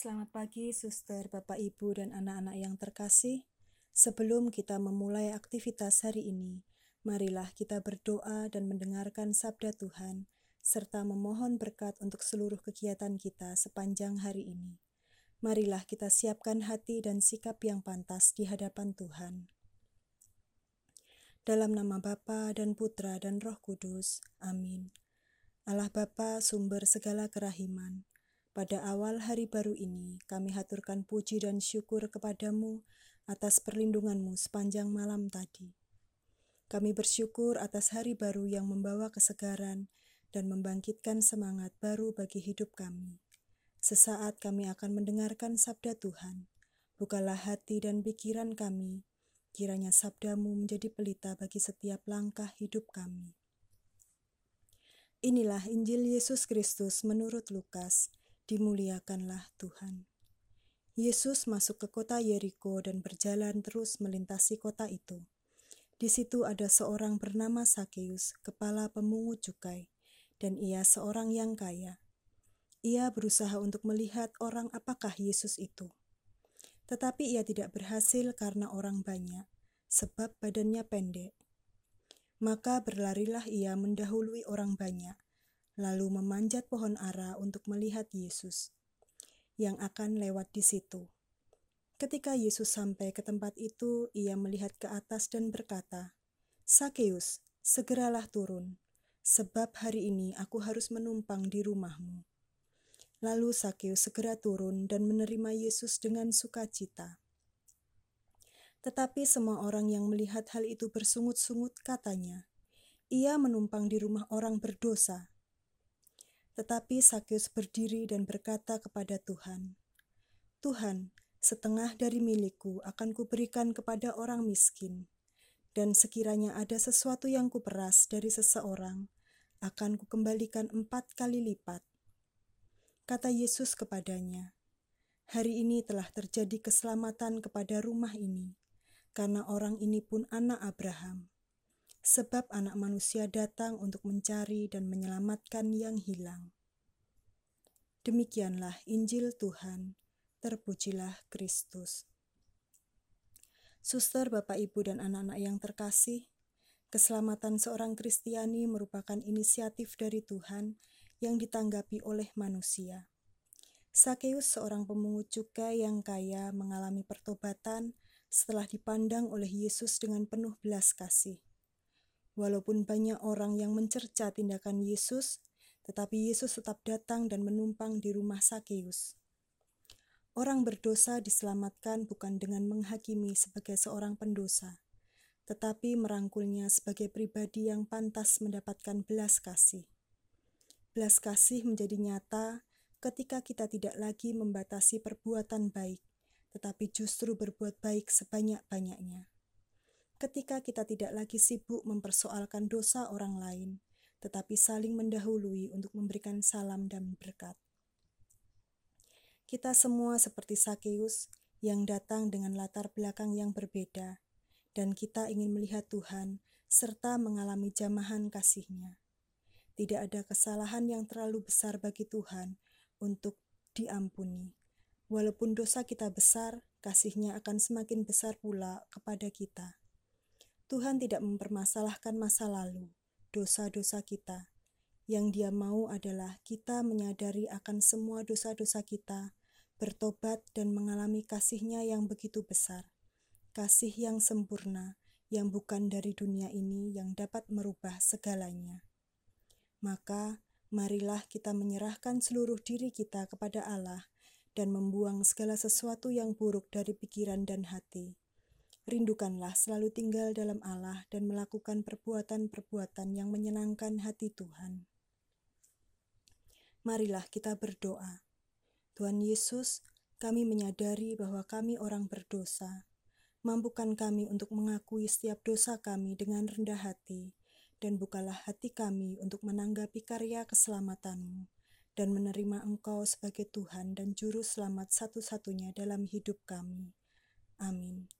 Selamat pagi, suster, bapak, ibu, dan anak-anak yang terkasih. Sebelum kita memulai aktivitas hari ini, marilah kita berdoa dan mendengarkan sabda Tuhan, serta memohon berkat untuk seluruh kegiatan kita sepanjang hari ini. Marilah kita siapkan hati dan sikap yang pantas di hadapan Tuhan. Dalam nama Bapa dan Putra dan Roh Kudus. Amin. Allah Bapa, sumber segala kerahiman, pada awal hari baru ini, kami haturkan puji dan syukur kepadamu atas perlindunganmu sepanjang malam tadi. Kami bersyukur atas hari baru yang membawa kesegaran dan membangkitkan semangat baru bagi hidup kami. Sesaat kami akan mendengarkan sabda Tuhan. Bukalah hati dan pikiran kami, kiranya sabdamu menjadi pelita bagi setiap langkah hidup kami. Inilah Injil Yesus Kristus menurut Lukas dimuliakanlah Tuhan. Yesus masuk ke kota Yeriko dan berjalan terus melintasi kota itu. Di situ ada seorang bernama Sakeus, kepala pemungut cukai, dan ia seorang yang kaya. Ia berusaha untuk melihat orang apakah Yesus itu. Tetapi ia tidak berhasil karena orang banyak, sebab badannya pendek. Maka berlarilah ia mendahului orang banyak, lalu memanjat pohon ara untuk melihat Yesus yang akan lewat di situ. Ketika Yesus sampai ke tempat itu, ia melihat ke atas dan berkata, "Sakeus, segeralah turun, sebab hari ini aku harus menumpang di rumahmu." Lalu Sakeus segera turun dan menerima Yesus dengan sukacita. Tetapi semua orang yang melihat hal itu bersungut-sungut katanya, "Ia menumpang di rumah orang berdosa." Tetapi Sakyus berdiri dan berkata kepada Tuhan, Tuhan, setengah dari milikku akan kuberikan kepada orang miskin, dan sekiranya ada sesuatu yang kuperas dari seseorang, akan kukembalikan empat kali lipat. Kata Yesus kepadanya, Hari ini telah terjadi keselamatan kepada rumah ini, karena orang ini pun anak Abraham sebab Anak Manusia datang untuk mencari dan menyelamatkan yang hilang. Demikianlah Injil Tuhan. Terpujilah Kristus. Suster, Bapak, Ibu, dan anak-anak yang terkasih, keselamatan seorang Kristiani merupakan inisiatif dari Tuhan yang ditanggapi oleh manusia. Sakeus, seorang pemungut cukai yang kaya, mengalami pertobatan setelah dipandang oleh Yesus dengan penuh belas kasih. Walaupun banyak orang yang mencerca tindakan Yesus, tetapi Yesus tetap datang dan menumpang di rumah Sakeus. Orang berdosa diselamatkan bukan dengan menghakimi sebagai seorang pendosa, tetapi merangkulnya sebagai pribadi yang pantas mendapatkan belas kasih. Belas kasih menjadi nyata ketika kita tidak lagi membatasi perbuatan baik, tetapi justru berbuat baik sebanyak-banyaknya ketika kita tidak lagi sibuk mempersoalkan dosa orang lain, tetapi saling mendahului untuk memberikan salam dan berkat. Kita semua seperti Sakeus yang datang dengan latar belakang yang berbeda, dan kita ingin melihat Tuhan serta mengalami jamahan kasihnya. Tidak ada kesalahan yang terlalu besar bagi Tuhan untuk diampuni. Walaupun dosa kita besar, kasihnya akan semakin besar pula kepada kita. Tuhan tidak mempermasalahkan masa lalu, dosa-dosa kita. Yang Dia mau adalah kita menyadari akan semua dosa-dosa kita, bertobat dan mengalami kasihnya yang begitu besar. Kasih yang sempurna, yang bukan dari dunia ini yang dapat merubah segalanya. Maka, marilah kita menyerahkan seluruh diri kita kepada Allah dan membuang segala sesuatu yang buruk dari pikiran dan hati Rindukanlah selalu tinggal dalam Allah dan melakukan perbuatan-perbuatan yang menyenangkan hati Tuhan. Marilah kita berdoa. Tuhan Yesus, kami menyadari bahwa kami orang berdosa. Mampukan kami untuk mengakui setiap dosa kami dengan rendah hati, dan bukalah hati kami untuk menanggapi karya keselamatanmu dan menerima Engkau sebagai Tuhan dan Juru Selamat satu-satunya dalam hidup kami. Amin.